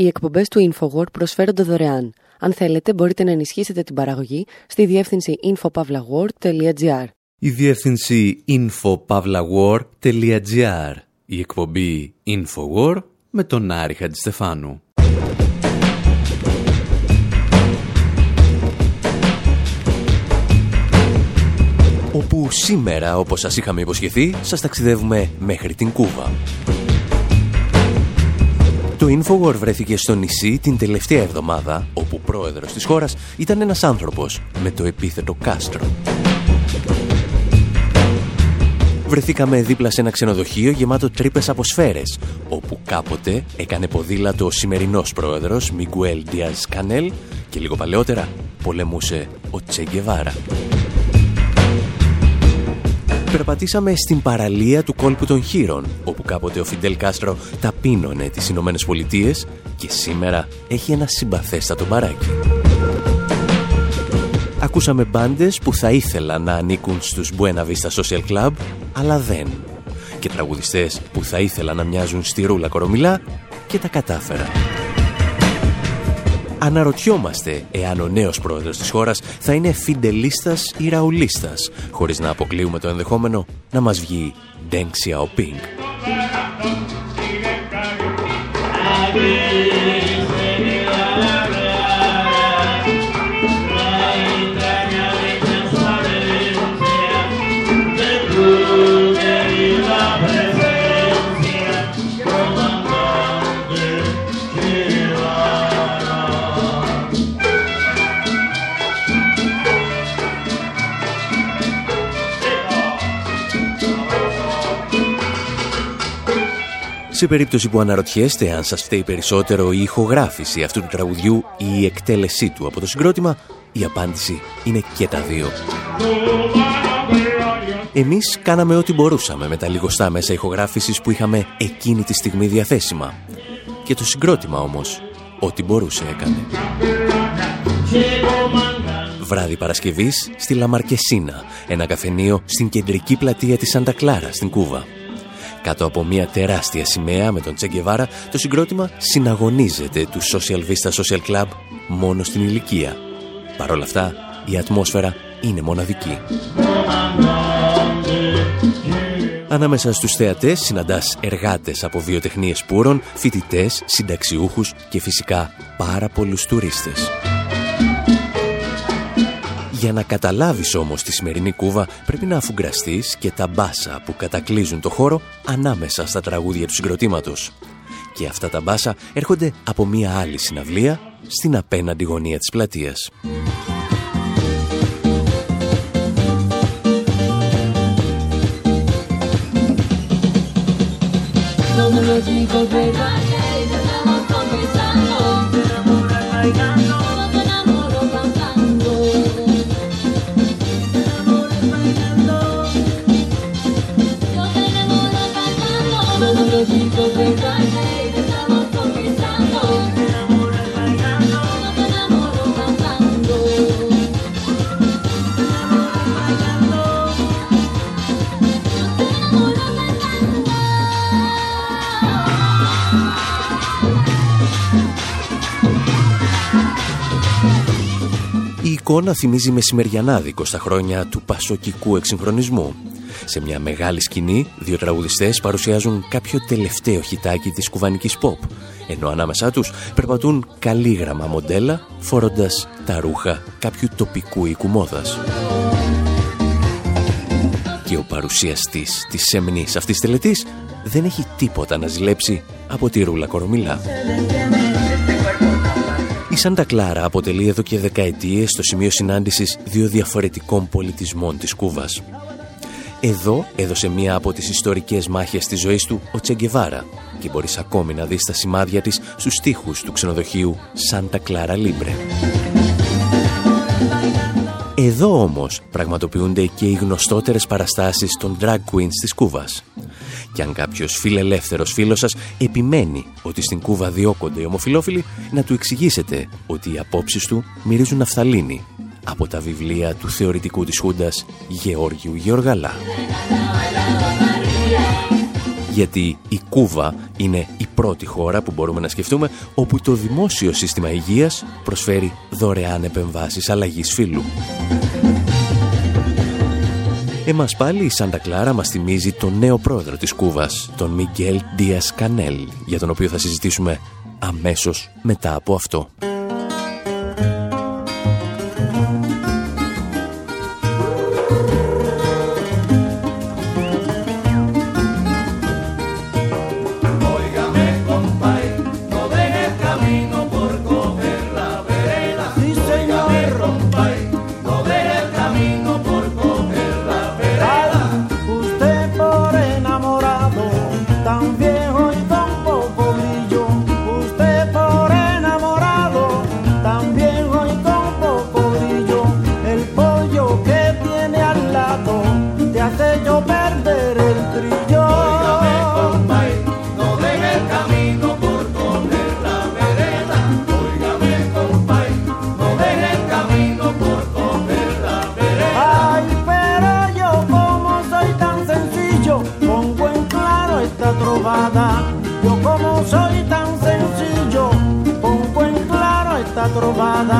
Οι εκπομπές του InfoWord προσφέρονται δωρεάν. Αν θέλετε, μπορείτε να ενισχύσετε την παραγωγή στη διεύθυνση infopavlagor.gr. Η διεύθυνση infopavlagor.gr. Η εκπομπή InfoWord με τον Άρη Χατζηστεφάνου. Όπου σήμερα, όπως σας είχαμε υποσχεθεί, σας ταξιδεύουμε μέχρι την Κούβα. Το Infowar βρέθηκε στο νησί την τελευταία εβδομάδα, όπου πρόεδρος της χώρας ήταν ένας άνθρωπος με το επίθετο Κάστρο. Βρεθήκαμε δίπλα σε ένα ξενοδοχείο γεμάτο τρύπες από σφαίρες, όπου κάποτε έκανε ποδήλατο ο σημερινός πρόεδρος Μιγκουέλ Διaz Κανέλ και λίγο παλαιότερα πολεμούσε ο Τσεγκεβάρα. Περπατήσαμε στην παραλία του κόλπου των Χείρων, όπου κάποτε ο Φιντέλ Κάστρο ταπείνωνε τις Ηνωμένες Πολιτείες και σήμερα έχει ένα συμπαθέστατο μπαράκι. Ακούσαμε μπάντες που θα ήθελαν να ανήκουν στους Buena Vista Social Club, αλλά δεν. Και τραγουδιστές που θα ήθελαν να μοιάζουν στη Ρούλα Κορομιλά και τα κατάφεραν. Αναρωτιόμαστε εάν ο νέος πρόεδρος της χώρας θα είναι φιντελίστας ή ραουλίστας, χωρίς να αποκλείουμε το ενδεχόμενο να μας βγει Deng Xiaoping. Σε περίπτωση που αναρωτιέστε αν σας φταίει περισσότερο η ηχογράφηση αυτού του τραγουδιού ή η εκτέλεσή του από το συγκρότημα, η απάντηση είναι και τα δύο. Εμείς κάναμε ό,τι μπορούσαμε με τα λιγοστά μέσα ηχογράφησης που είχαμε εκείνη τη στιγμή διαθέσιμα. Και το συγκρότημα όμως, ό,τι μπορούσε έκανε. Βράδυ Παρασκευής στη Λαμαρκεσίνα, ένα καφενείο στην κεντρική πλατεία της Σαντα Κλάρα στην Κούβα. Κάτω από μια τεράστια σημαία με τον Τσεγκεβάρα, το συγκρότημα συναγωνίζεται του Social Vista Social Club μόνο στην ηλικία. Παρ' όλα αυτά, η ατμόσφαιρα είναι μοναδική. Ανάμεσα στους θεατές συναντάς εργάτες από βιοτεχνίες πούρων, φοιτητές, συνταξιούχους και φυσικά πάρα πολλούς τουρίστες. Για να καταλάβεις όμως τη σημερινή κούβα πρέπει να αφουγκραστείς και τα μπάσα που κατακλείζουν το χώρο ανάμεσα στα τραγούδια του συγκροτήματος. Και αυτά τα μπάσα έρχονται από μία άλλη συναυλία στην απέναντι γωνία της πλατείας. Η εικόνα θυμίζει μεσημεριανάδικο στα χρόνια του πασοκικού εξυγχρονισμού. Σε μια μεγάλη σκηνή, δύο τραγουδιστές παρουσιάζουν κάποιο τελευταίο χιτάκι της κουβανικής pop, ενώ ανάμεσά τους περπατούν καλήγραμμα μοντέλα, φορώντας τα ρούχα κάποιου τοπικού οίκου μόδας. Και ο παρουσιαστής της σεμνής αυτής τελετής δεν έχει τίποτα να ζηλέψει από τη Ρούλα Κορομιλά. Η Σάντα Κλάρα αποτελεί εδώ και δεκαετίες το σημείο συνάντησης δύο διαφορετικών πολιτισμών της Κούβας. Εδώ έδωσε μία από τις ιστορικές μάχες της ζωής του ο Τσεγκεβάρα και μπορείς ακόμη να δεις τα σημάδια της στους στίχους του ξενοδοχείου Σάντα Κλάρα Λίμπρε. Εδώ όμως πραγματοποιούνται και οι γνωστότερες παραστάσεις των drag queens της Κούβας. Και αν κάποιος φιλελεύθερος φίλος σας επιμένει ότι στην Κούβα διώκονται οι ομοφιλόφιλοι, να του εξηγήσετε ότι οι απόψεις του μυρίζουν ναφθαλίνη από τα βιβλία του θεωρητικού της Χούντας Γεώργιου Γεωργαλά. Γιατί η Κούβα είναι η πρώτη χώρα που μπορούμε να σκεφτούμε όπου το δημόσιο σύστημα υγείας προσφέρει δωρεάν επεμβάσεις αλλαγής φύλου. Εμάς πάλι η Σάντα Κλάρα μας θυμίζει τον νέο πρόεδρο της Κούβας, τον Μιγγέλ Ντίας Κανέλ, για τον οποίο θα συζητήσουμε αμέσως μετά από αυτό. malvada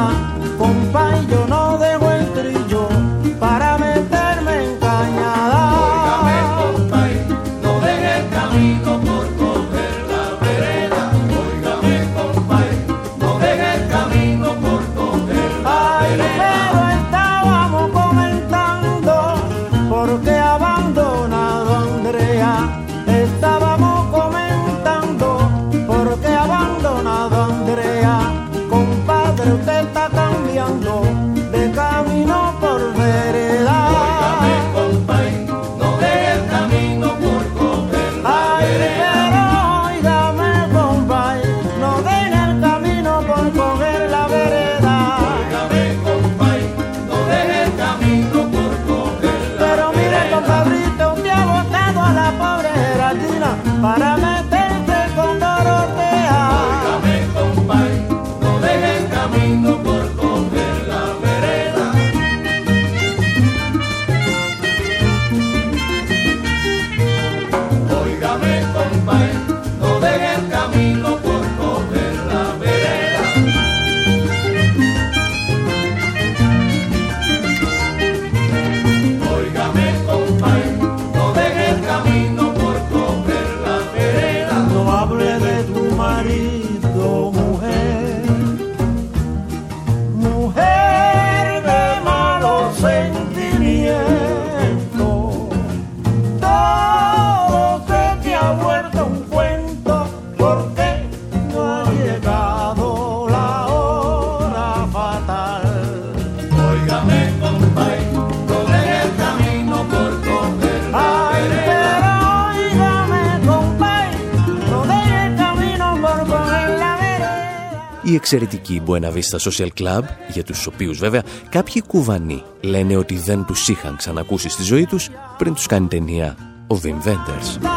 εξαιρετική Buena Vista Social Club, για τους οποίους βέβαια κάποιοι κουβανοί λένε ότι δεν τους είχαν ξανακούσει στη ζωή τους πριν τους κάνει ταινία ο Wim Wenders.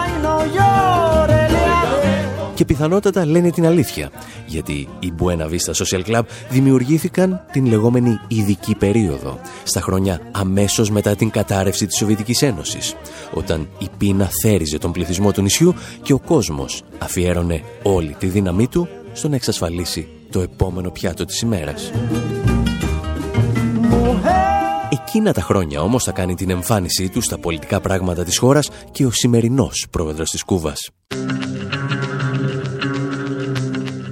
Και πιθανότατα λένε την αλήθεια, γιατί οι Buena Vista Social Club δημιουργήθηκαν την λεγόμενη ειδική περίοδο, στα χρόνια αμέσως μετά την κατάρρευση της Σοβιετικής Ένωσης, όταν η πείνα θέριζε τον πληθυσμό του νησιού και ο κόσμος αφιέρωνε όλη τη δύναμή του στο να εξασφαλίσει το επόμενο πιάτο της ημέρας. Εκείνα τα χρόνια όμως θα κάνει την εμφάνισή του στα πολιτικά πράγματα της χώρας και ο σημερινός πρόεδρος της Κούβας.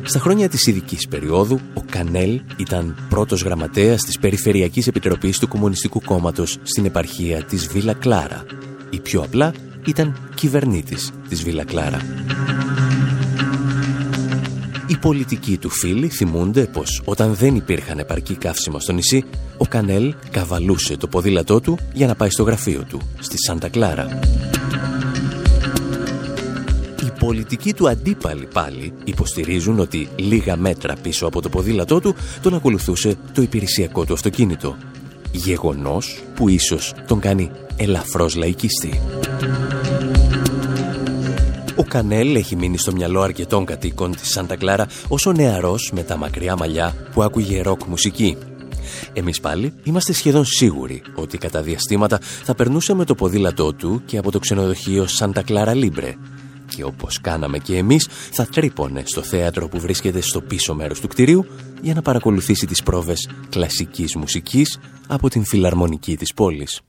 Στα χρόνια της ειδικής περίοδου, ο Κανέλ ήταν πρώτος γραμματέας της Περιφερειακής Επιτροπής του Κομμουνιστικού Κόμματος στην επαρχία της Βίλα Κλάρα. Ή πιο απλά, ήταν κυβερνήτης της Βίλα Κλάρα. Οι πολιτικοί του φίλοι θυμούνται πως όταν δεν υπήρχαν επαρκή καύσιμα στο νησί, ο Κανέλ καβαλούσε το ποδήλατό του για να πάει στο γραφείο του, στη Σάντα Κλάρα. Οι πολιτικοί του αντίπαλοι πάλι υποστηρίζουν ότι λίγα μέτρα πίσω από το ποδήλατό του τον ακολουθούσε το υπηρεσιακό του αυτοκίνητο. Γεγονός που ίσως τον κάνει ελαφρώς λαϊκιστή. Ο Κανέλ έχει μείνει στο μυαλό αρκετών κατοίκων της Σάντα Κλάρα ως ο νεαρός με τα μακριά μαλλιά που άκουγε ροκ μουσική. Εμείς πάλι είμαστε σχεδόν σίγουροι ότι κατά διαστήματα θα περνούσε με το ποδήλατό του και από το ξενοδοχείο Σάντα Κλάρα Λίμπρε, και όπως κάναμε και εμείς θα τρύπωνε στο θέατρο που βρίσκεται στο πίσω μέρος του κτηρίου για να παρακολουθήσει τις πρόβες κλασικής μουσικής από την φιλαρμονική της πόλης.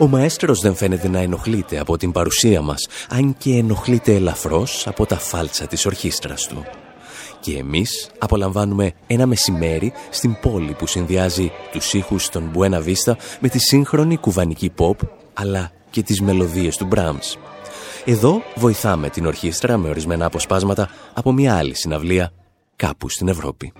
Ο μαέστρος δεν φαίνεται να ενοχλείται από την παρουσία μας, αν και ενοχλείται ελαφρώς από τα φάλτσα της ορχήστρας του. Και εμείς απολαμβάνουμε ένα μεσημέρι στην πόλη που συνδυάζει τους ήχους των Buena Vista με τη σύγχρονη κουβανική pop, αλλά και τις μελωδίες του Brahms. Εδώ βοηθάμε την ορχήστρα με ορισμένα αποσπάσματα από μια άλλη συναυλία κάπου στην Ευρώπη.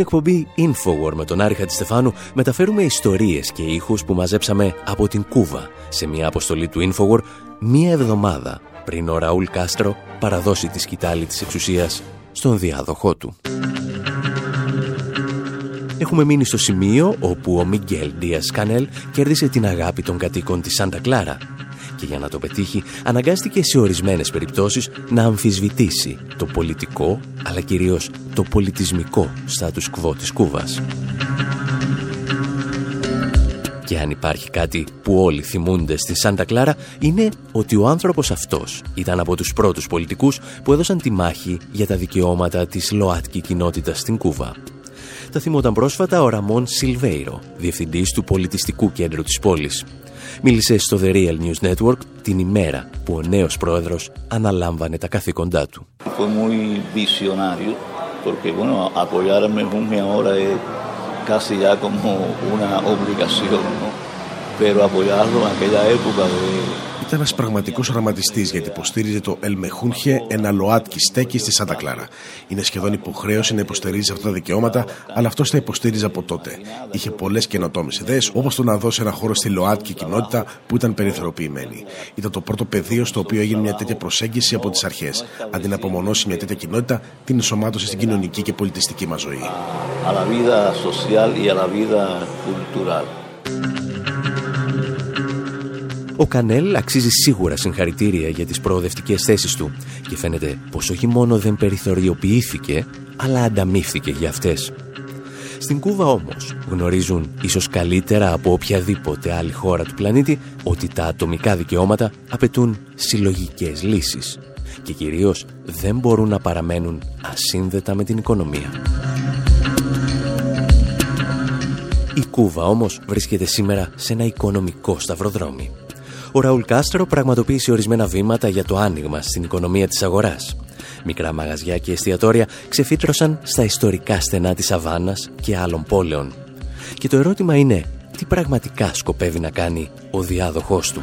Στην εκπομπή Infowar με τον Άρη Χατζηστεφάνου μεταφέρουμε ιστορίες και ήχους που μαζέψαμε από την Κούβα σε μια αποστολή του Infowar μία εβδομάδα πριν ο Ραούλ Κάστρο παραδώσει τη σκητάλη της εξουσίας στον διάδοχό του. Έχουμε μείνει στο σημείο όπου ο Μιγγέλ Ντίας Κανέλ κέρδισε την αγάπη των κατοίκων της Σάντα Κλάρα και για να το πετύχει αναγκάστηκε σε ορισμένες περιπτώσεις να αμφισβητήσει το πολιτικό αλλά κυρίως το πολιτισμικό στάτους κβό της Κούβας. Και αν υπάρχει κάτι που όλοι θυμούνται στη Σάντα Κλάρα είναι ότι ο άνθρωπος αυτός ήταν από τους πρώτους πολιτικούς που έδωσαν τη μάχη για τα δικαιώματα της ΛΟΑΤΚΙ κοινότητας στην Κούβα. Τα θυμόταν πρόσφατα ο Ραμόν Σιλβέιρο, διευθυντής του πολιτιστικού κέντρου της πόλης μίλησε στο The Real News Network την ημέρα που ο νέος πρόεδρος αναλάμβανε τα καθήκοντά του. Fue muy visionario porque bueno, apoyarme una hora es casi ya como una obligación, ¿no? Pero apoyarlo en aquella época de ήταν ένας πραγματικός οραματιστής γιατί υποστήριζε το Ελμεχούνχε, ένα ΛΟΑΤΚΙ στέκει στη Σάντα Κλάρα. Είναι σχεδόν υποχρέωση να υποστηρίζει αυτά τα δικαιώματα, αλλά αυτός τα υποστήριζε από τότε. Είχε πολλές καινοτόμες ιδέες, όπως το να δώσει ένα χώρο στη ΛΟΑΤΚΙ κοινότητα που ήταν περιθωριοποιημένη. Ήταν το πρώτο πεδίο στο οποίο έγινε μια τέτοια προσέγγιση από τις αρχές. Αντί να απομονώσει μια τέτοια κοινότητα, την ενσωμάτωσε στην κοινωνική και πολιτιστική μας ζωή. Ο Κανέλ αξίζει σίγουρα συγχαρητήρια για τις προοδευτικές θέσεις του και φαίνεται πως όχι μόνο δεν περιθωριοποιήθηκε, αλλά ανταμείφθηκε για αυτές. Στην Κούβα όμως γνωρίζουν ίσως καλύτερα από οποιαδήποτε άλλη χώρα του πλανήτη ότι τα ατομικά δικαιώματα απαιτούν συλλογικές λύσεις και κυρίως δεν μπορούν να παραμένουν ασύνδετα με την οικονομία. Η Κούβα όμως βρίσκεται σήμερα σε ένα οικονομικό σταυροδρόμι ο Ραούλ Κάστρο πραγματοποίησε ορισμένα βήματα για το άνοιγμα στην οικονομία της αγοράς. Μικρά μαγαζιά και εστιατόρια ξεφύτρωσαν στα ιστορικά στενά της Αβάνας και άλλων πόλεων. Και το ερώτημα είναι, τι πραγματικά σκοπεύει να κάνει ο διάδοχός του;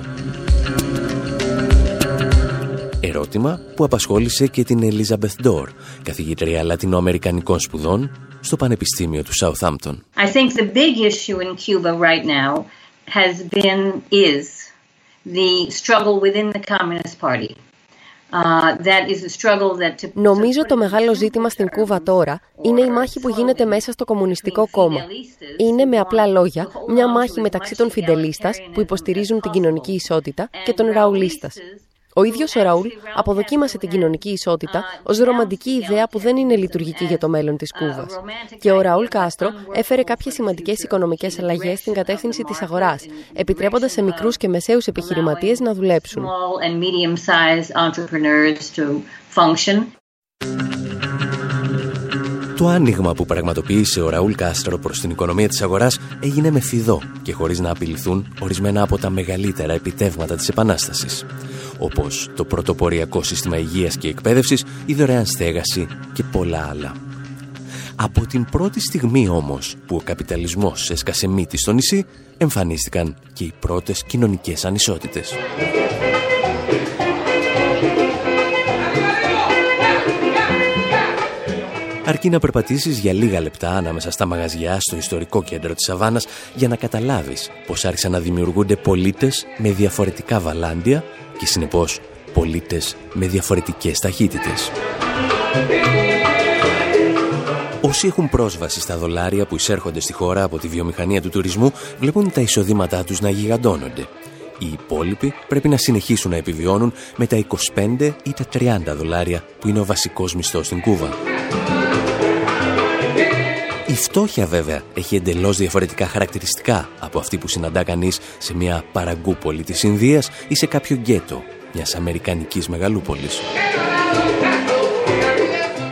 Ερώτημα που απασχόλησε και την Ελίζαμπεθ Ντόρ, καθηγήτρια λατινοαμερικανικών σπουδών στο Πανεπιστήμιο του Southampton. I think the big issue in Cuba right now has been, is the struggle within the Communist Party. Uh, Νομίζω το μεγάλο ζήτημα στην Κούβα τώρα είναι η μάχη που γίνεται μέσα στο Κομμουνιστικό Κόμμα. Είναι με απλά λόγια μια μάχη μεταξύ των Φιντελίστας που υποστηρίζουν την κοινωνική ισότητα και των Ραουλίστας ο ίδιος ο Ραούλ αποδοκίμασε την κοινωνική ισότητα ως ρομαντική ιδέα που δεν είναι λειτουργική για το μέλλον της Κούβας. Και ο Ραούλ Κάστρο έφερε κάποιες σημαντικές οικονομικές αλλαγές στην κατεύθυνση της αγοράς, επιτρέποντας σε μικρούς και μεσαίους επιχειρηματίες να δουλέψουν. Το άνοιγμα που πραγματοποίησε ο Ραούλ Κάστρο προς την οικονομία της αγοράς έγινε με φιδό και χωρίς να απειληθούν ορισμένα από τα μεγαλύτερα επιτεύγματα της Επανάστασης όπως το πρωτοποριακό σύστημα υγείας και εκπαίδευσης, η δωρεάν στέγαση και πολλά άλλα. Από την πρώτη στιγμή όμως που ο καπιταλισμός έσκασε μύτη στο νησί, εμφανίστηκαν και οι πρώτες κοινωνικές ανισότητες. Αρκεί να περπατήσεις για λίγα λεπτά ανάμεσα στα μαγαζιά στο ιστορικό κέντρο της Σαββάνας για να καταλάβεις πως άρχισαν να δημιουργούνται πολίτες με διαφορετικά βαλάντια και συνεπώς πολίτες με διαφορετικές ταχύτητες. Όσοι έχουν πρόσβαση στα δολάρια που εισέρχονται στη χώρα από τη βιομηχανία του τουρισμού βλέπουν τα εισοδήματά τους να γιγαντώνονται. Οι υπόλοιποι πρέπει να συνεχίσουν να επιβιώνουν με τα 25 ή τα 30 δολάρια που είναι ο βασικός μισθός στην Κούβα. Η φτώχεια βέβαια έχει εντελώς διαφορετικά χαρακτηριστικά από αυτή που συναντά κανείς σε μια παραγκούπολη της Ινδίας ή σε κάποιο γκέτο μιας αμερικανικής μεγαλούπολης.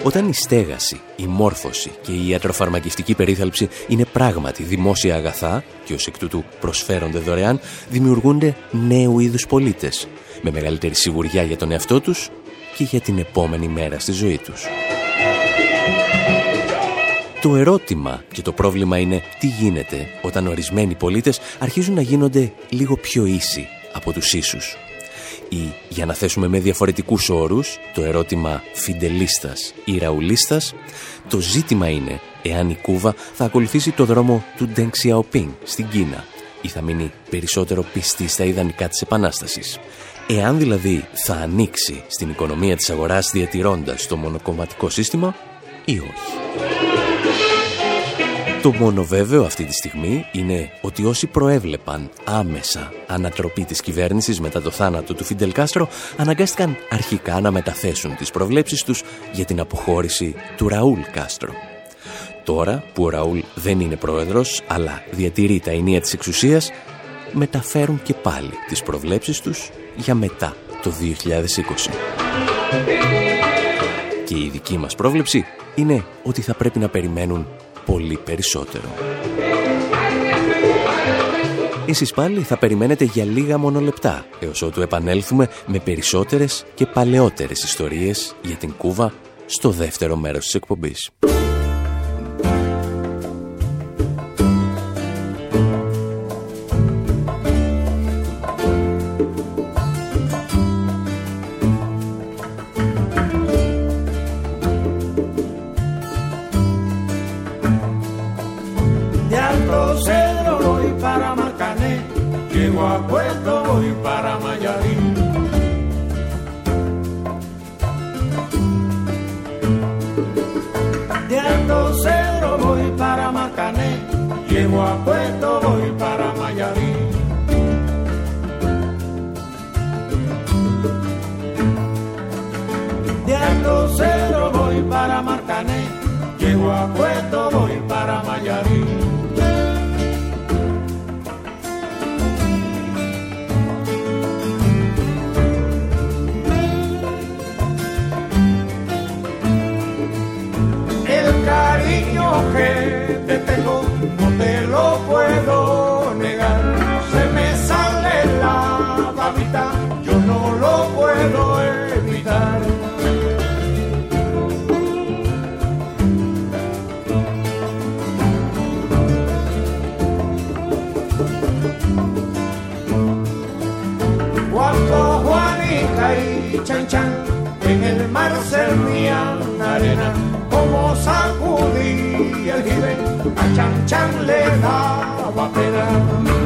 Όταν η στέγαση, η μόρφωση και η ιατροφαρμακευτική περίθαλψη είναι πράγματι δημόσια αγαθά και ως εκ τούτου προσφέρονται δωρεάν, δημιουργούνται νέου είδους πολίτες, με μεγαλύτερη σιγουριά για τον εαυτό τους και για την επόμενη μέρα στη ζωή τους. Το ερώτημα και το πρόβλημα είναι τι γίνεται όταν ορισμένοι πολίτες αρχίζουν να γίνονται λίγο πιο ίσοι από τους ίσους. Ή, για να θέσουμε με διαφορετικούς όρους, το ερώτημα φιντελίστας ή ραουλίστας, το ζήτημα είναι εάν η Κούβα θα ακολουθήσει το δρόμο του Deng Xiaoping στην Κίνα ή θα μείνει περισσότερο πιστή στα ιδανικά της Επανάστασης. Εάν δηλαδή θα ανοίξει στην οικονομία της αγοράς διατηρώντας το μονοκομματικό σύστημα ή όχι. Το μόνο βέβαιο αυτή τη στιγμή είναι ότι όσοι προέβλεπαν άμεσα ανατροπή της κυβέρνησης μετά το θάνατο του Φιντελ Κάστρο αναγκάστηκαν αρχικά να μεταθέσουν τις προβλέψεις τους για την αποχώρηση του Ραούλ Κάστρο. Τώρα που ο Ραούλ δεν είναι πρόεδρος αλλά διατηρεί τα ενία της εξουσίας μεταφέρουν και πάλι τις προβλέψεις τους για μετά το 2020. Και η δική μας πρόβλεψη είναι ότι θα πρέπει να περιμένουν πολύ περισσότερο. Εσείς πάλι θα περιμένετε για λίγα μόνο λεπτά, έως ότου επανέλθουμε με περισσότερες και παλαιότερες ιστορίες για την Κούβα στο δεύτερο μέρος της εκπομπής. Mar servían arena, como sacudía el jibe, a chan chan le daba pena.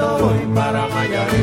Santo para Mayarín.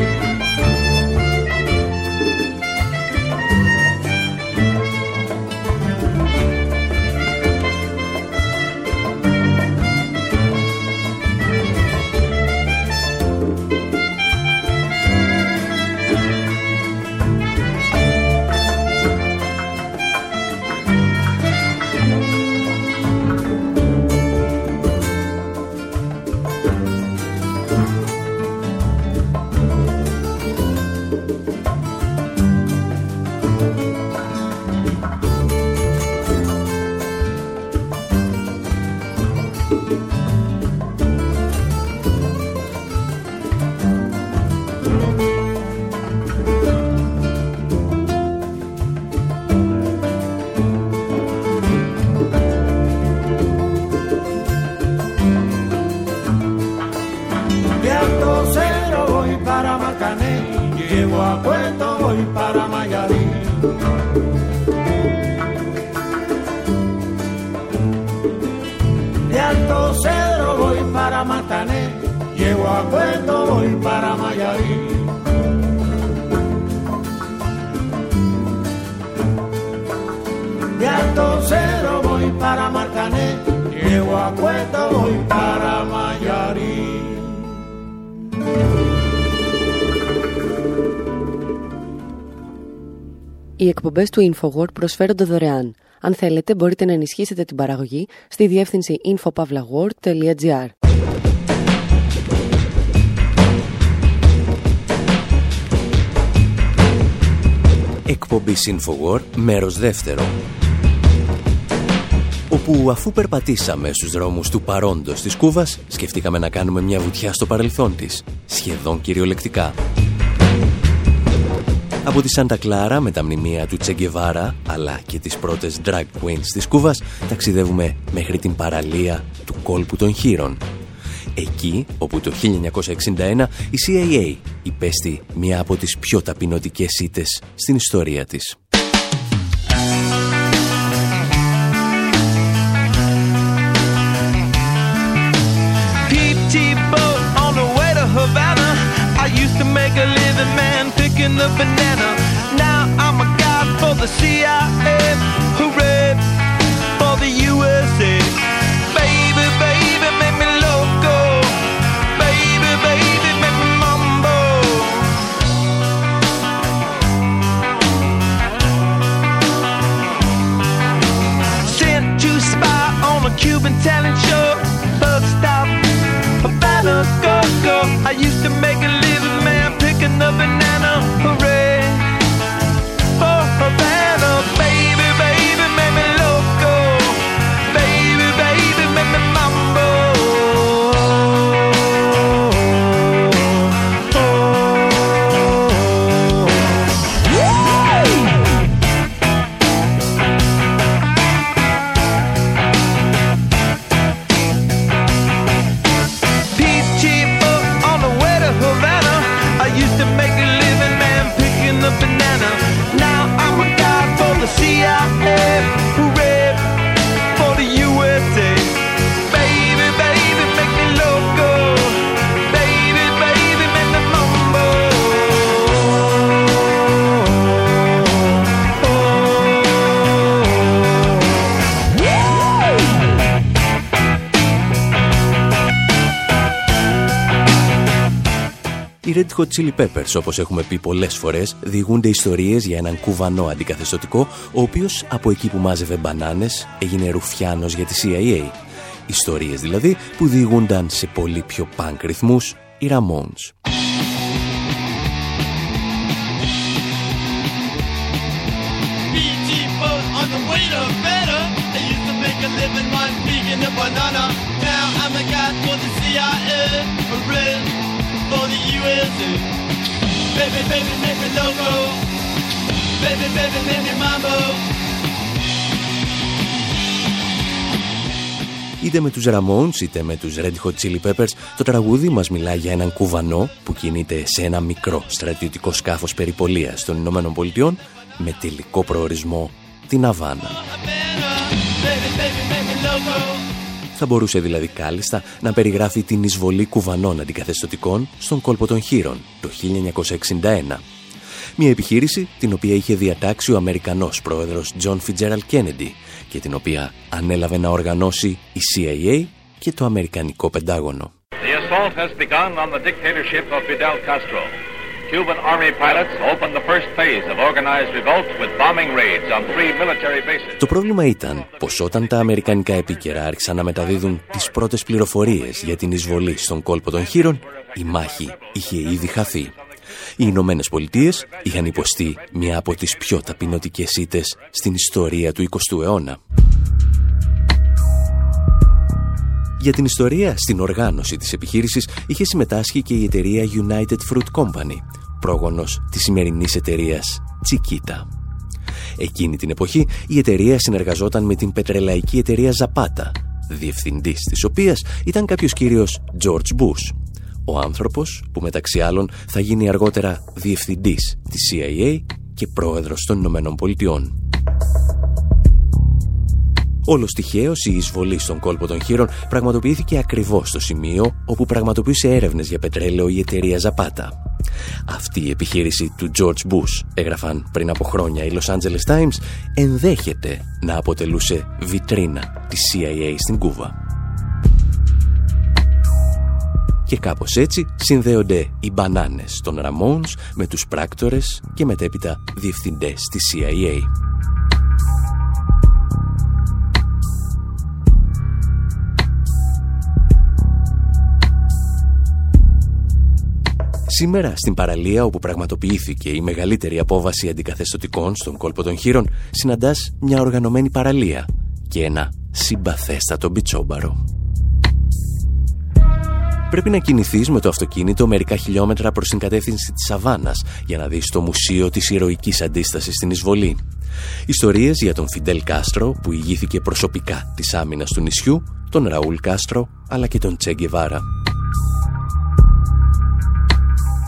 Voy para Mayarí. Οι εκπομπές του InfoWord προσφέρονται δωρεάν. Αν θέλετε, μπορείτε να ενισχύσετε την παραγωγή στη διεύθυνση infopavlagor.gr. Εκπομπή InfoWord, μέρος δεύτερο. Όπου αφού περπατήσαμε στους δρόμους του παρόντος της Κούβας, σκεφτήκαμε να κάνουμε μια βουτιά στο παρελθόν της, σχεδόν κυριολεκτικά. Από τη Σάντα Κλάρα με τα μνημεία του Τσεγκεβάρα αλλά και τις πρώτες drag queens της Κούβας ταξιδεύουμε μέχρι την παραλία του κόλπου των χείρων. Εκεί όπου το 1961 η CIA υπέστη μία από τις πιο ταπεινωτικές ήτες στην ιστορία της. the banana. Now I'm a god for the CIA. Hot Chili Peppers, όπως έχουμε πει πολλές φορές, διηγούνται ιστορίες για έναν κουβανό αντικαθεστωτικό, ο οποίος από εκεί που μάζευε μπανάνες έγινε ρουφιάνος για τη CIA. Ιστορίες δηλαδή που διηγούνταν σε πολύ πιο punk ρυθμούς οι Ramones. for the USA. Baby, baby, make me loco. Baby, baby, make me mambo. Είτε με τους Ramones είτε με τους Red Hot Chili Peppers, το τραγούδι μας μιλά για έναν κουβανό που κινείται σε ένα μικρό στρατιωτικό σκάφος περιπολίας των Ηνωμένων Πολιτειών με τελικό προορισμό την Αβάνα. Θα μπορούσε δηλαδή κάλλιστα να περιγράφει την εισβολή κουβανών αντικαθεστωτικών στον κόλπο των Χείρων το 1961. Μια επιχείρηση την οποία είχε διατάξει ο Αμερικανός πρόεδρος John Fitzgerald Kennedy και την οποία ανέλαβε να οργανώσει η CIA και το Αμερικανικό Πεντάγωνο. The assault has begun on the dictatorship of Fidel Castro. Cuban army pilots opened the first phase of organized revolt with bombing raids on three military bases. Το πρόβλημα ήταν πως όταν τα αμερικανικά επίκαιρα άρχισαν να μεταδίδουν τις πρώτες πληροφορίες για την εισβολή στον κόλπο των χείρων, η μάχη είχε ήδη χαθεί. Οι Ηνωμένε Πολιτείες είχαν υποστεί μια από τις πιο ταπεινωτικές ήττες στην ιστορία του 20ου αιώνα. Για την ιστορία στην οργάνωση της επιχείρησης είχε συμμετάσχει και η εταιρεία United Fruit Company, πρόγονος της σημερινής εταιρείας Chiquita. Εκείνη την εποχή η εταιρεία συνεργαζόταν με την πετρελαϊκή εταιρεία Zapata, διευθυντής της οποίας ήταν κάποιος κύριος George Bush, ο άνθρωπος που μεταξύ άλλων θα γίνει αργότερα διευθυντής της CIA και πρόεδρος των Ηνωμένων Πολιτειών. Όλο τυχαίω η εισβολή στον κόλπο των χείρων πραγματοποιήθηκε ακριβώς στο σημείο όπου πραγματοποιούσε έρευνες για πετρέλαιο η εταιρεία Zapata. Αυτή η επιχείρηση του George Bush, έγραφαν πριν από χρόνια οι Los Angeles Times, ενδέχεται να αποτελούσε βιτρίνα της CIA στην Κούβα. Και κάπως έτσι συνδέονται οι μπανάνες των Ramones με τους πράκτορες και μετέπειτα διευθυντές της CIA. Σήμερα στην παραλία όπου πραγματοποιήθηκε η μεγαλύτερη απόβαση αντικαθεστωτικών στον κόλπο των Χοίρων συναντάς μια οργανωμένη παραλία και ένα συμπαθέστατο μπιτσόμπαρο. Πρέπει να κινηθείς με το αυτοκίνητο μερικά χιλιόμετρα προς την κατεύθυνση της Σαββάνας για να δεις το Μουσείο της Ηρωικής Αντίστασης στην Εισβολή. Ιστορίες για τον Φιντέλ Κάστρο που ηγήθηκε προσωπικά της άμυνας του νησιού, τον Ραούλ Κάστρο αλλά και τον Τσε Γκεβάρα.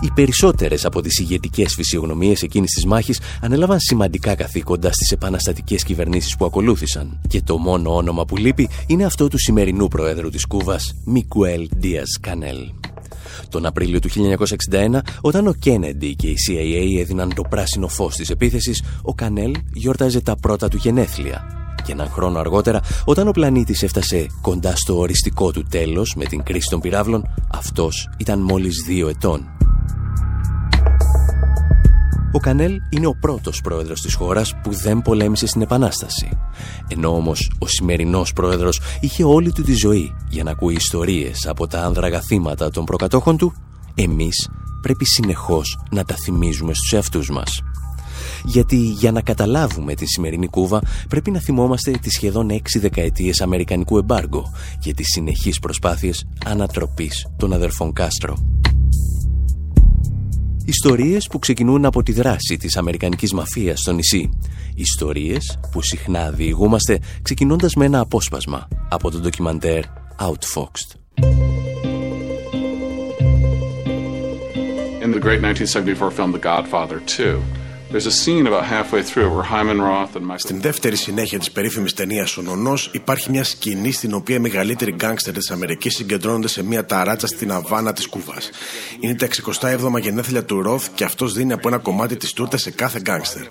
Οι περισσότερες από τις ηγετικές φυσιογνωμίες εκείνης της μάχης ανέλαβαν σημαντικά καθήκοντα στις επαναστατικές κυβερνήσεις που ακολούθησαν και το μόνο όνομα που λείπει είναι αυτό του σημερινού Προέδρου της Κούβας, Μικουέλ Δίας Κανέλ. Τον Απρίλιο του 1961, όταν ο Κένεντι και η CIA έδιναν το πράσινο φως της επίθεσης, ο Κανέλ γιόρταζε τα πρώτα του γενέθλια. Και έναν χρόνο αργότερα, όταν ο πλανήτης έφτασε κοντά στο οριστικό του τέλος με την κρίση των πυράβλων, αυτός ήταν μόλις δύο ετών. Ο Κανέλ είναι ο πρώτος πρόεδρος της χώρας που δεν πολέμησε στην Επανάσταση. Ενώ όμως ο σημερινός πρόεδρος είχε όλη του τη ζωή για να ακούει ιστορίες από τα άνδραγα θύματα των προκατόχων του, εμείς πρέπει συνεχώς να τα θυμίζουμε στους εαυτούς μας. Γιατί για να καταλάβουμε τη σημερινή Κούβα πρέπει να θυμόμαστε τις σχεδόν έξι δεκαετίες αμερικανικού εμπάργου και τις συνεχείς προσπάθειες ανατροπής των αδερφών Κάστρο. Ιστορίες που ξεκινούν από τη δράση της Αμερικανικής μαφίας στο νησί. Ιστορίες που συχνά διηγούμαστε ξεκινώντας με ένα απόσπασμα από το ντοκιμαντέρ Outfoxed. In the great 1974 film The Godfather 2, στην δεύτερη συνέχεια της περίφημης ταινίας Ο Νονός υπάρχει μια σκηνή στην οποία οι μεγαλύτεροι γκάγκστερ της Αμερικής συγκεντρώνονται σε μια ταράτσα στην Αβάνα της Κούβας. Είναι τα 67 γενέθλια του Ροθ και αυτός δίνει από ένα κομμάτι της τούρτας σε κάθε γκάγκστερ.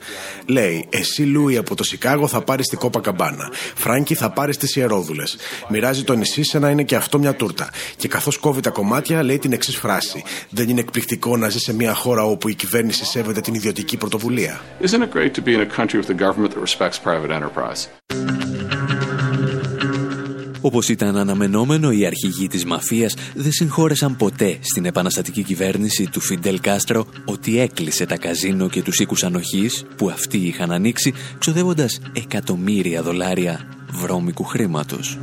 Λέει, Εσύ Λούι από το Σικάγο θα πάρεις την Κόπα Καμπάνα. Φράγκη θα πάρεις τις Ιερόδουλες. Μοιράζει το νησί σε να είναι και αυτό μια τούρτα. Και καθώς κόβει τα κομμάτια, λέει την εξής φράση. Δεν είναι εκπληκτικό να ζει σε μια χώρα όπου η κυβέρνηση σέβεται την ιδιωτική πρωτοβουλία πρωτοβουλία. Isn't it great to be in a country with a government that respects private enterprise? Όπως ήταν αναμενόμενο, οι αρχηγοί της μαφίας δεν συγχώρεσαν ποτέ στην επαναστατική κυβέρνηση του Φιντελ Κάστρο ότι έκλεισε τα καζίνο και τους οίκους ανοχής που αυτοί είχαν ανοίξει, ξοδεύοντας εκατομμύρια δολάρια βρώμικου χρήματος.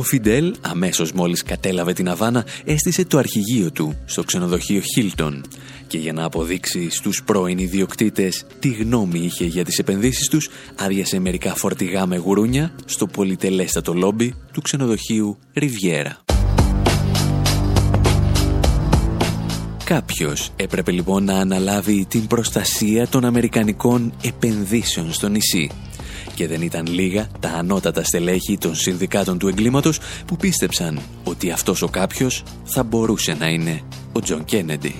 Ο Φιντέλ, αμέσως μόλις κατέλαβε την Αβάνα, έστησε το αρχηγείο του στο ξενοδοχείο Χίλτον Και για να αποδείξει στους πρώην ιδιοκτήτες τι γνώμη είχε για τις επενδύσεις τους, άδειασε μερικά φορτηγά με γουρούνια στο πολυτελέστατο λόμπι του ξενοδοχείου Ριβιέρα. Κάποιος έπρεπε λοιπόν να αναλάβει την προστασία των Αμερικανικών επενδύσεων στο νησί. Και δεν ήταν λίγα τα ανώτατα στελέχη των συνδικάτων του εγκλήματος που πίστεψαν ότι αυτός ο κάποιος θα μπορούσε να είναι ο Τζον Κέννεντι.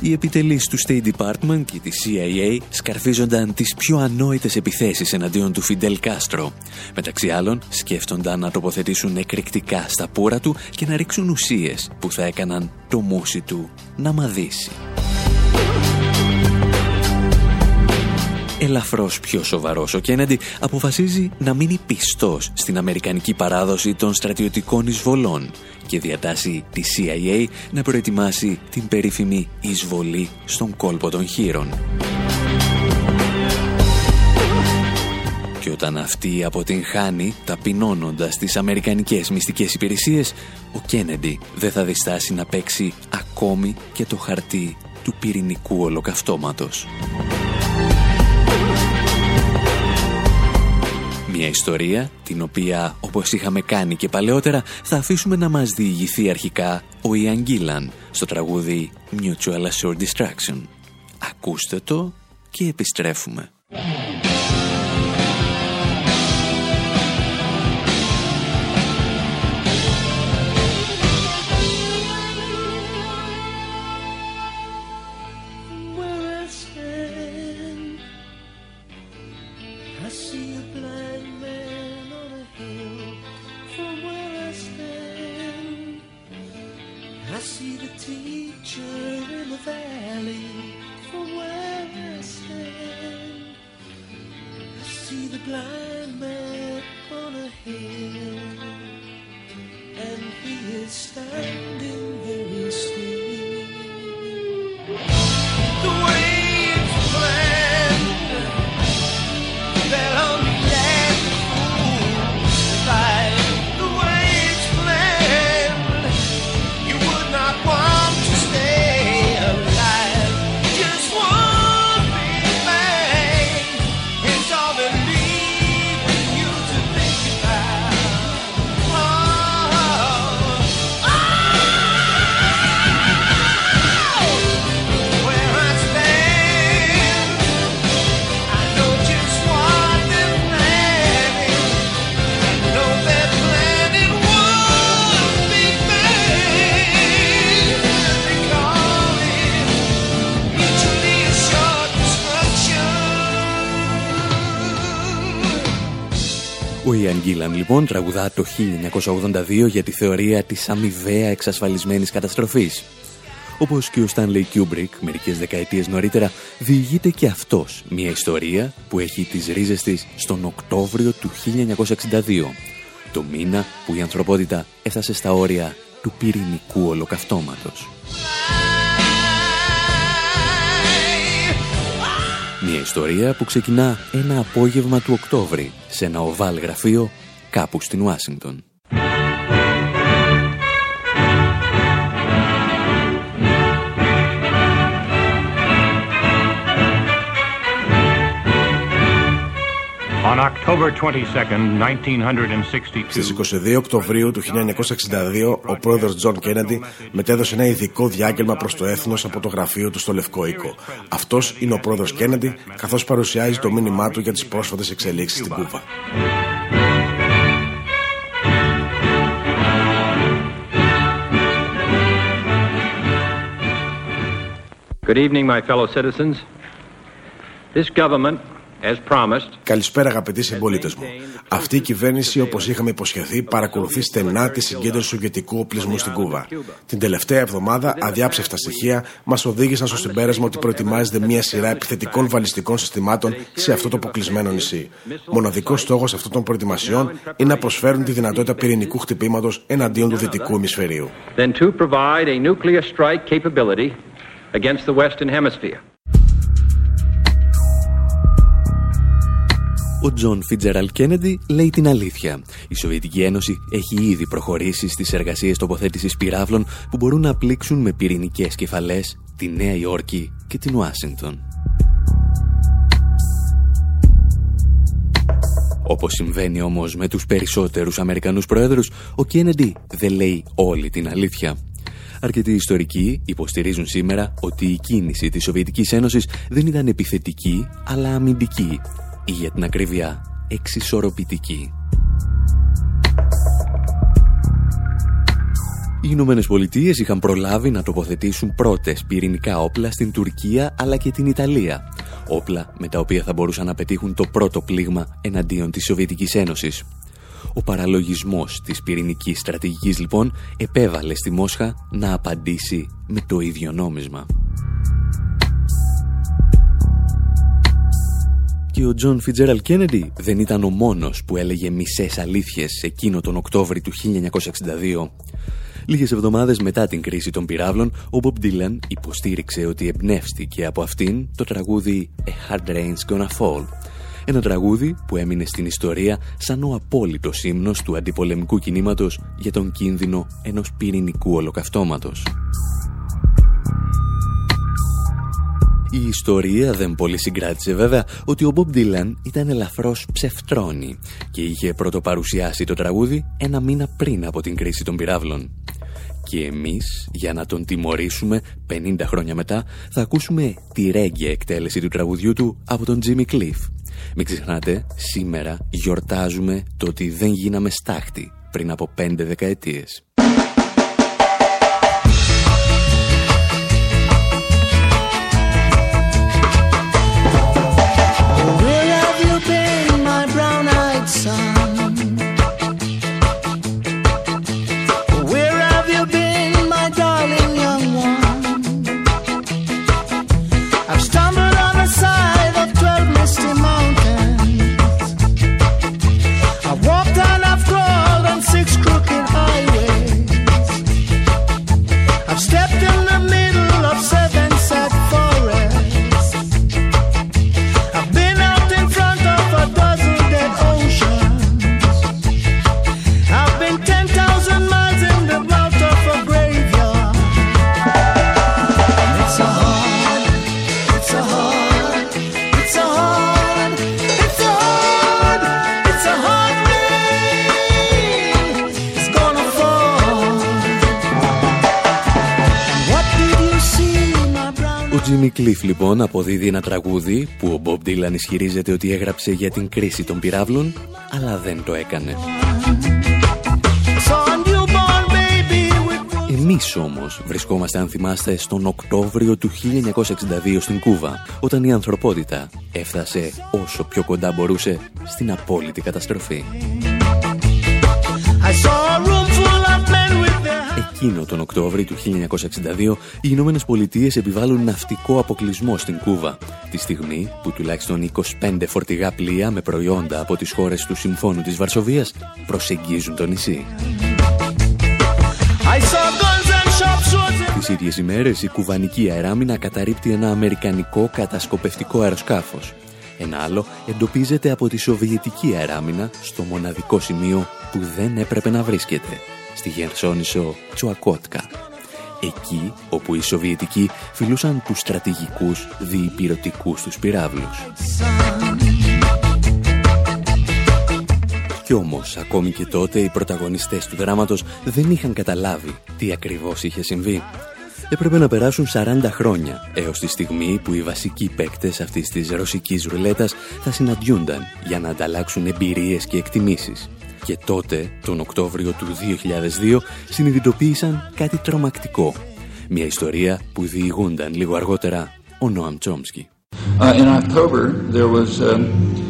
Οι επιτελείς του State Department και της CIA σκαρφίζονταν τις πιο ανόητες επιθέσεις εναντίον του Φιντέλ Κάστρο. Μεταξύ άλλων, σκέφτονταν να τοποθετήσουν εκρηκτικά στα πούρα του και να ρίξουν ουσίες που θα έκαναν το μούσι του να μαδίσει. Ελαφρώς πιο σοβαρός ο Κέννεντι αποφασίζει να μείνει πιστός στην αμερικανική παράδοση των στρατιωτικών εισβολών και διατάσσει τη CIA να προετοιμάσει την περίφημη εισβολή στον κόλπο των χείρων. Και όταν αυτή αποτυγχάνει, ταπεινώνοντας τις αμερικανικές μυστικές υπηρεσίες, ο Κέννεντι δεν θα διστάσει να παίξει ακόμη και το χαρτί του πυρηνικού ολοκαυτώματος. Μια ιστορία την οποία, όπως είχαμε κάνει και παλαιότερα, θα αφήσουμε να μας διηγηθεί αρχικά ο Ιαν Γκίλαν στο τραγούδι Mutual Assured Distraction. Ακούστε το και επιστρέφουμε. Γκίλαν λοιπόν τραγουδά το 1982 για τη θεωρία της αμοιβαία εξασφαλισμένης καταστροφής. Όπως και ο Στάνλεϊ Κιούμπρικ μερικές δεκαετίες νωρίτερα διηγείται και αυτός μια ιστορία που έχει τις ρίζες της στον Οκτώβριο του 1962, το μήνα που η ανθρωπότητα έφτασε στα όρια του πυρηνικού ολοκαυτώματος. Μια ιστορία που ξεκινά ένα απόγευμα του Οκτώβρη σε ένα οβάλ γραφείο κάπου στην Ουάσιγκτον. Στις 22 Οκτωβρίου του 1962, ο πρόεδρος Τζον Κέννεντι μετέδωσε ένα ειδικό διάγγελμα προς το έθνος από το γραφείο του στο Λευκό Οίκο. Αυτός είναι ο πρόεδρος Κέννεντι, καθώς παρουσιάζει το μήνυμά του για τις πρόσφατες εξελίξεις στην Κούβα. Good evening, my fellow citizens. This government Καλησπέρα αγαπητοί συμπολίτες μου. Αυτή η κυβέρνηση, όπως είχαμε υποσχεθεί, παρακολουθεί στενά τη συγκέντρωση σοβιετικού οπλισμού στην Κούβα. Την τελευταία εβδομάδα, αδιάψευτα στοιχεία μας οδήγησαν στο συμπέρασμα ότι προετοιμάζεται μια σειρά επιθετικών βαλιστικών συστημάτων σε αυτό το αποκλεισμένο νησί. Μοναδικός στόχος αυτών των προετοιμασιών είναι να προσφέρουν τη δυνατότητα πυρηνικού χτυπήματος εναντίον του δυτικού ημισφαιρίου. Ο Τζον Φιτζέραλντ Κέννεντι λέει την αλήθεια. Η Σοβιετική Ένωση έχει ήδη προχωρήσει στις εργασίες τοποθέτησης πυράβλων που μπορούν να πλήξουν με πυρηνικές κεφαλές τη Νέα Υόρκη και την Ουάσιγκτον. Όπως συμβαίνει όμως με τους περισσότερους Αμερικανούς πρόεδρους, ο Κέννεντι δεν λέει όλη την αλήθεια. Αρκετοί ιστορικοί υποστηρίζουν σήμερα ότι η κίνηση της Σοβιετικής Ένωσης δεν ήταν επιθετική, αλλά αμυντική ή για την ακρίβεια εξισορροπητική. Οι Ηνωμένες Πολιτείες είχαν προλάβει να τοποθετήσουν πρώτες πυρηνικά όπλα στην Τουρκία αλλά και την Ιταλία. Όπλα με τα οποία θα μπορούσαν να πετύχουν το πρώτο πλήγμα εναντίον της Σοβιετικής Ένωσης. Ο παραλογισμός της πυρηνικής στρατηγικής λοιπόν επέβαλε στη Μόσχα να απαντήσει με το ίδιο νόμισμα. Και ο Τζον Φιτζέραλντ Κέννεντι δεν ήταν ο μόνος που έλεγε μισές αλήθειες εκείνο τον Οκτώβρη του 1962. Λίγες εβδομάδες μετά την κρίση των πυραύλων, ο Bob Dylan υποστήριξε ότι εμπνεύστηκε από αυτήν το τραγούδι «A Hard Rain's Gonna Fall», ένα τραγούδι που έμεινε στην ιστορία σαν ο απόλυτος ύμνος του αντιπολεμικού κινήματος για τον κίνδυνο ενός πυρηνικού ολοκαυτώματος. Η ιστορία δεν πολύ συγκράτησε βέβαια ότι ο Bob Dylan ήταν ελαφρώς ψευτρώνη και είχε πρωτοπαρουσιάσει το τραγούδι ένα μήνα πριν από την κρίση των πυράβλων. Και εμείς, για να τον τιμωρήσουμε 50 χρόνια μετά, θα ακούσουμε τη ρέγγια εκτέλεση του τραγουδιού του από τον Jimmy Cliff. Μην ξεχνάτε, σήμερα γιορτάζουμε το ότι δεν γίναμε στάχτη πριν από 5 δεκαετίες. Λοιπόν αποδίδει ένα τραγούδι που ο Bob Dylan ισχυρίζεται ότι έγραψε για την κρίση των πυράβλων, αλλά δεν το έκανε. Εμείς όμως βρισκόμαστε αν θυμάστε στον Οκτώβριο του 1962 στην Κούβα, όταν η ανθρωπότητα έφτασε όσο πιο κοντά μπορούσε στην απόλυτη καταστροφή. Εκείνο τον Οκτώβριο του 1962, οι Ηνωμένες Πολιτείες επιβάλλουν ναυτικό αποκλεισμό στην Κούβα, τη στιγμή που τουλάχιστον 25 φορτηγά πλοία με προϊόντα από τις χώρες του Συμφώνου της Βαρσοβίας προσεγγίζουν το νησί. Τις ίδιες ημέρες η κουβανική αεράμινα καταρρύπτει ένα αμερικανικό κατασκοπευτικό αεροσκάφος. Ένα άλλο εντοπίζεται από τη Σοβιετική αεράμινα στο μοναδικό σημείο που δεν έπρεπε να βρίσκεται, στη Γερσόνησο Τσουακότκα. Εκεί όπου οι Σοβιετικοί φιλούσαν τους στρατηγικούς διυπηρωτικούς τους πυράβλους. Κι όμως, ακόμη και τότε, οι πρωταγωνιστές του δράματος δεν είχαν καταλάβει τι ακριβώς είχε συμβεί. Έπρεπε να περάσουν 40 χρόνια έως τη στιγμή που οι βασικοί παίκτες αυτής της ρωσικής ρουλέτας θα συναντιούνταν για να ανταλλάξουν εμπειρίες και εκτιμήσεις. Και τότε, τον Οκτώβριο του 2002, συνειδητοποίησαν κάτι τρομακτικό. Μια ιστορία που διηγούνταν λίγο αργότερα ο Νόαμ Τσόμσκι. Uh, in October, there was um,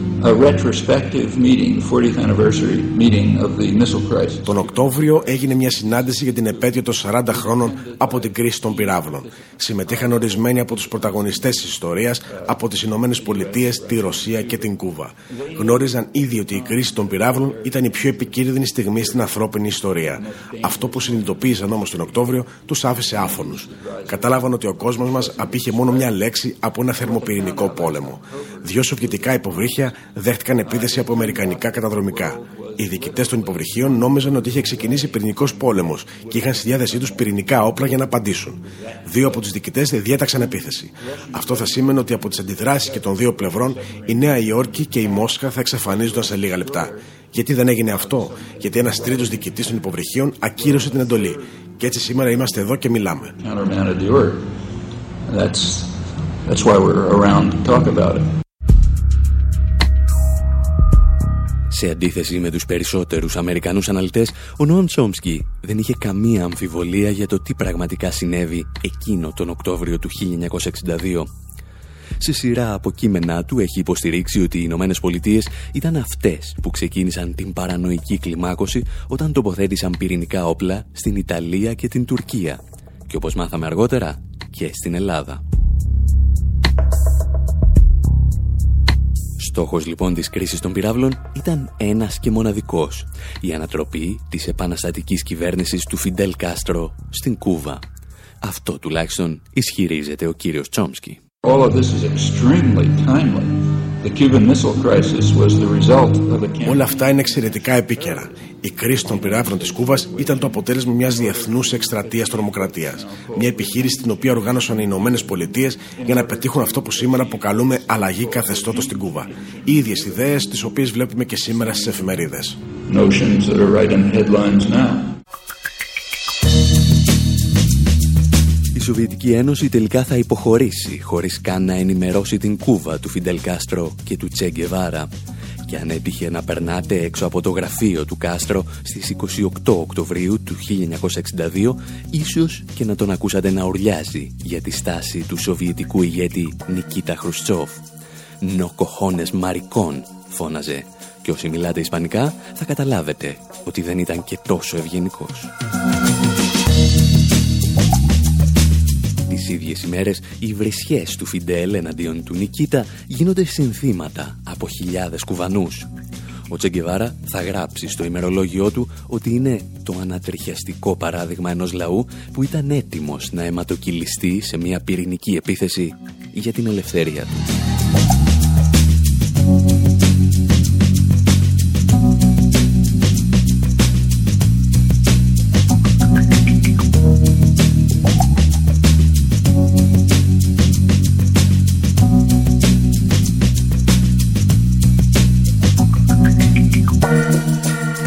τον Οκτώβριο έγινε μια συνάντηση για την επέτειο των 40 χρόνων από την κρίση των πυράβλων. Συμμετείχαν ορισμένοι από τους πρωταγωνιστές της ιστορίας από τις Ηνωμένες Πολιτείες, τη Ρωσία και την Κούβα. Γνώριζαν ήδη ότι η κρίση των πυράβλων ήταν η πιο επικίνδυνη στιγμή στην ανθρώπινη ιστορία. Αυτό που συνειδητοποίησαν όμως τον Οκτώβριο τους άφησε άφωνους. Κατάλαβαν ότι ο κόσμος μας απήχε μόνο μια λέξη από ένα θερμοπυρηνικό πόλεμο. Δύο σοβιετικά υποβρύχια δέχτηκαν επίθεση από αμερικανικά καταδρομικά. Οι διοικητές των υποβρυχίων νόμιζαν ότι είχε ξεκινήσει πυρηνικός πόλεμος και είχαν στη διάθεσή τους πυρηνικά όπλα για να απαντήσουν. Δύο από τους διοικητές διέταξαν επίθεση. Αυτό θα σήμαινε ότι από τις αντιδράσεις και των δύο πλευρών η Νέα Υόρκη και η Μόσχα θα εξαφανίζονταν σε λίγα λεπτά. Γιατί δεν έγινε αυτό, Γιατί ένας τρίτος διοικητής των υποβρυχίων ακύρωσε την εντολή. Και έτσι σήμερα είμαστε εδώ και μιλάμε. That's why we're around to talk about it. Σε αντίθεση με τους περισσότερους Αμερικανούς αναλυτές, ο Νόαμ Τσόμσκι δεν είχε καμία αμφιβολία για το τι πραγματικά συνέβη εκείνο τον Οκτώβριο του 1962. Σε σειρά από κείμενά του έχει υποστηρίξει ότι οι Ηνωμένες Πολιτείες ήταν αυτές που ξεκίνησαν την παρανοϊκή κλιμάκωση όταν τοποθέτησαν πυρηνικά όπλα στην Ιταλία και την Τουρκία και όπως μάθαμε αργότερα και στην Ελλάδα. Στόχος λοιπόν της κρίσης των πυράβλων ήταν ένας και μοναδικός. Η ανατροπή της επαναστατικής κυβέρνησης του Φιντέλ Κάστρο στην Κούβα. Αυτό τουλάχιστον ισχυρίζεται ο κύριος Τσόμσκι. All of this is extremely timely. Όλα αυτά είναι εξαιρετικά επίκαιρα. Η κρίση των πυράβλων της Κούβας ήταν το αποτέλεσμα μιας διεθνούς εκστρατείας τρομοκρατίας. Μια επιχείρηση την οποία οργάνωσαν οι Ηνωμένες Πολιτείες για να πετύχουν αυτό που σήμερα αποκαλούμε αλλαγή καθεστώτος στην Κούβα. Οι ίδιες ιδέες, τις οποίες βλέπουμε και σήμερα στις εφημερίδες. Σοβιετική Ένωση τελικά θα υποχωρήσει χωρίς καν να ενημερώσει την Κούβα του Φιντελ Κάστρο και του Τσε Γκεβάρα και αν έτυχε να περνάτε έξω από το γραφείο του Κάστρο στις 28 Οκτωβρίου του 1962 ίσως και να τον ακούσατε να ουρλιάζει για τη στάση του σοβιετικού ηγέτη Νικίτα Χρουστσόφ. «Νοκοχώνες μαρικών» φώναζε και όσοι μιλάτε ισπανικά θα καταλάβετε ότι δεν ήταν και τόσο ευγενικός. Τις ίδιες ημέρες, οι βρισιές του Φιντέλ εναντίον του Νικίτα γίνονται συνθήματα από χιλιάδες κουβανούς. Ο Τσεγκεβάρα θα γράψει στο ημερολόγιό του ότι είναι το ανατριχιαστικό παράδειγμα ενός λαού που ήταν έτοιμος να αιματοκυλιστεί σε μια πυρηνική επίθεση για την ελευθερία του.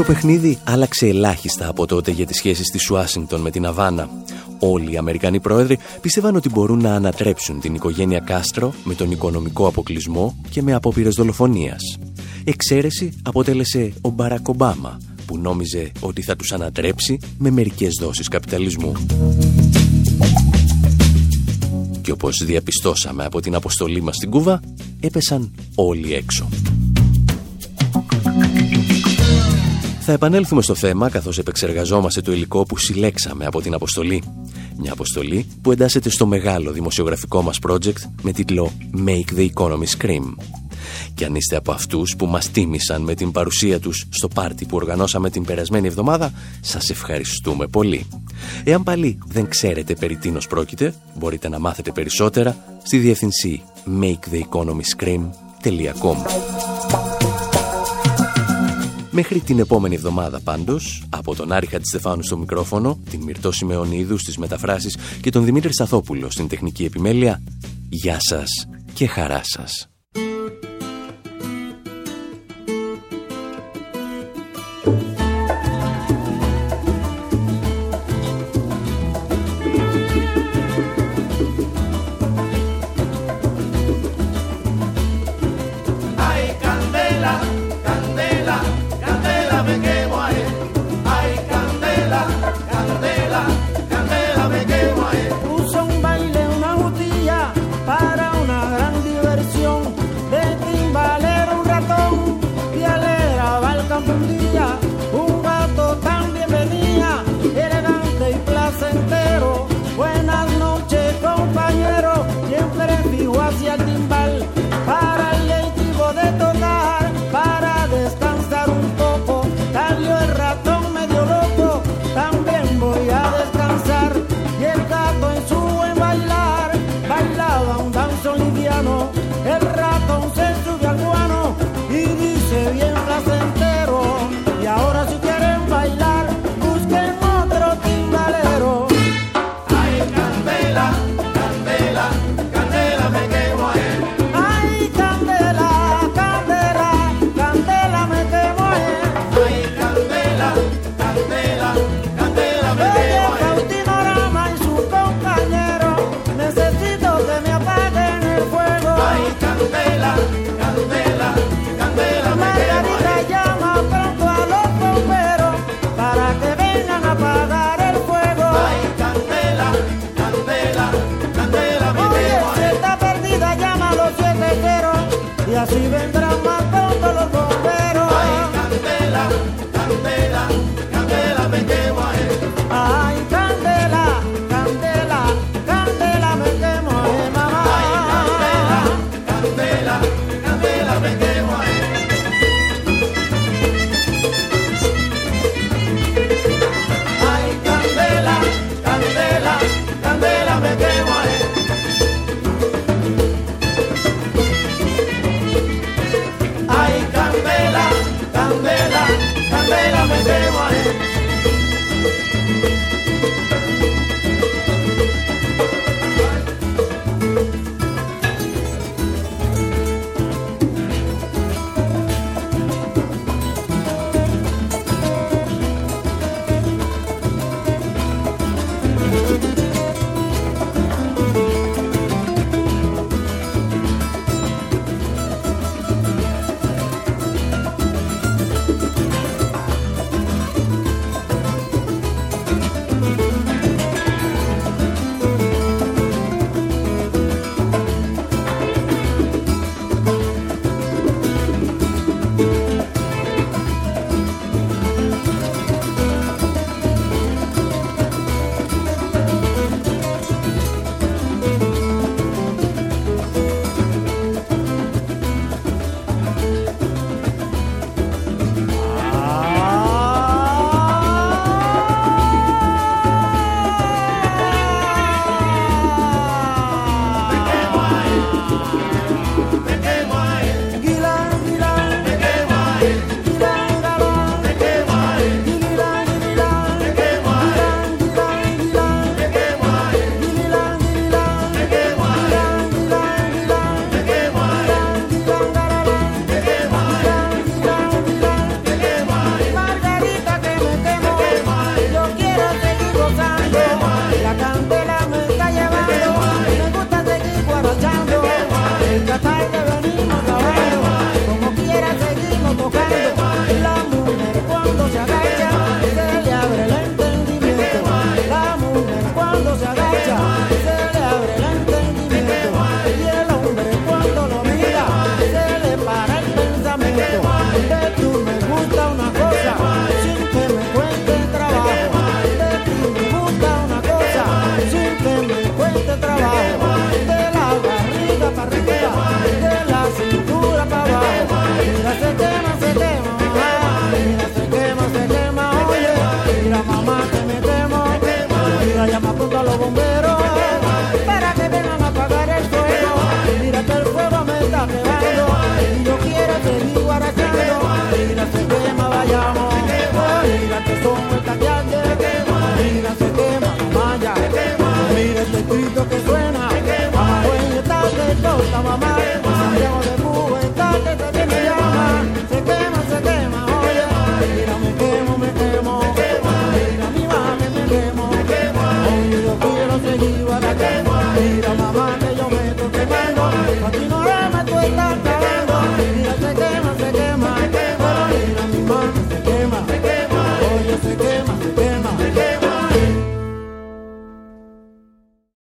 Παιχνίδι άλλαξε ελάχιστα από τότε για τις σχέσεις της Ουάσιγκτον με την Αβάνα. Όλοι οι Αμερικανοί πρόεδροι πίστευαν ότι μπορούν να ανατρέψουν την οικογένεια Κάστρο με τον οικονομικό αποκλεισμό και με απόπειρες δολοφονίας. Εξαίρεση αποτέλεσε ο Μπαρακ Ομπάμα, που νόμιζε ότι θα τους ανατρέψει με μερικές δόσεις καπιταλισμού. Και όπως διαπιστώσαμε από την αποστολή μας στην Κούβα, έπεσαν όλοι έξω. Θα επανέλθουμε στο θέμα καθώς επεξεργαζόμαστε το υλικό που συλλέξαμε από την αποστολή. Μια αποστολή που εντάσσεται στο μεγάλο δημοσιογραφικό μας project με τίτλο Make the Economy Scream. Και αν είστε από αυτούς που μας τίμησαν με την παρουσία τους στο πάρτι που οργανώσαμε την περασμένη εβδομάδα, σας ευχαριστούμε πολύ. Εάν πάλι δεν ξέρετε περί τίνος πρόκειται, μπορείτε να μάθετε περισσότερα στη διευθυνσή maketheeconomyscream.com Μέχρι την επόμενη εβδομάδα πάντως, από τον Άρη Χατζηστεφάνου στο μικρόφωνο, την Μυρτώ Σιμεωνίδου στις μεταφράσεις και τον Δημήτρη Σαθόπουλο στην τεχνική επιμέλεια, γεια σας και χαρά σας. para que vengan a apagar el fuego. Mira que el fuego me está pegando. Y yo quiero seguir guarachando. Mira se quema, vayamos. Mira que son muertas. Mira se quema la. Mira este grito que suena. Mamá, buena tarde, mamá.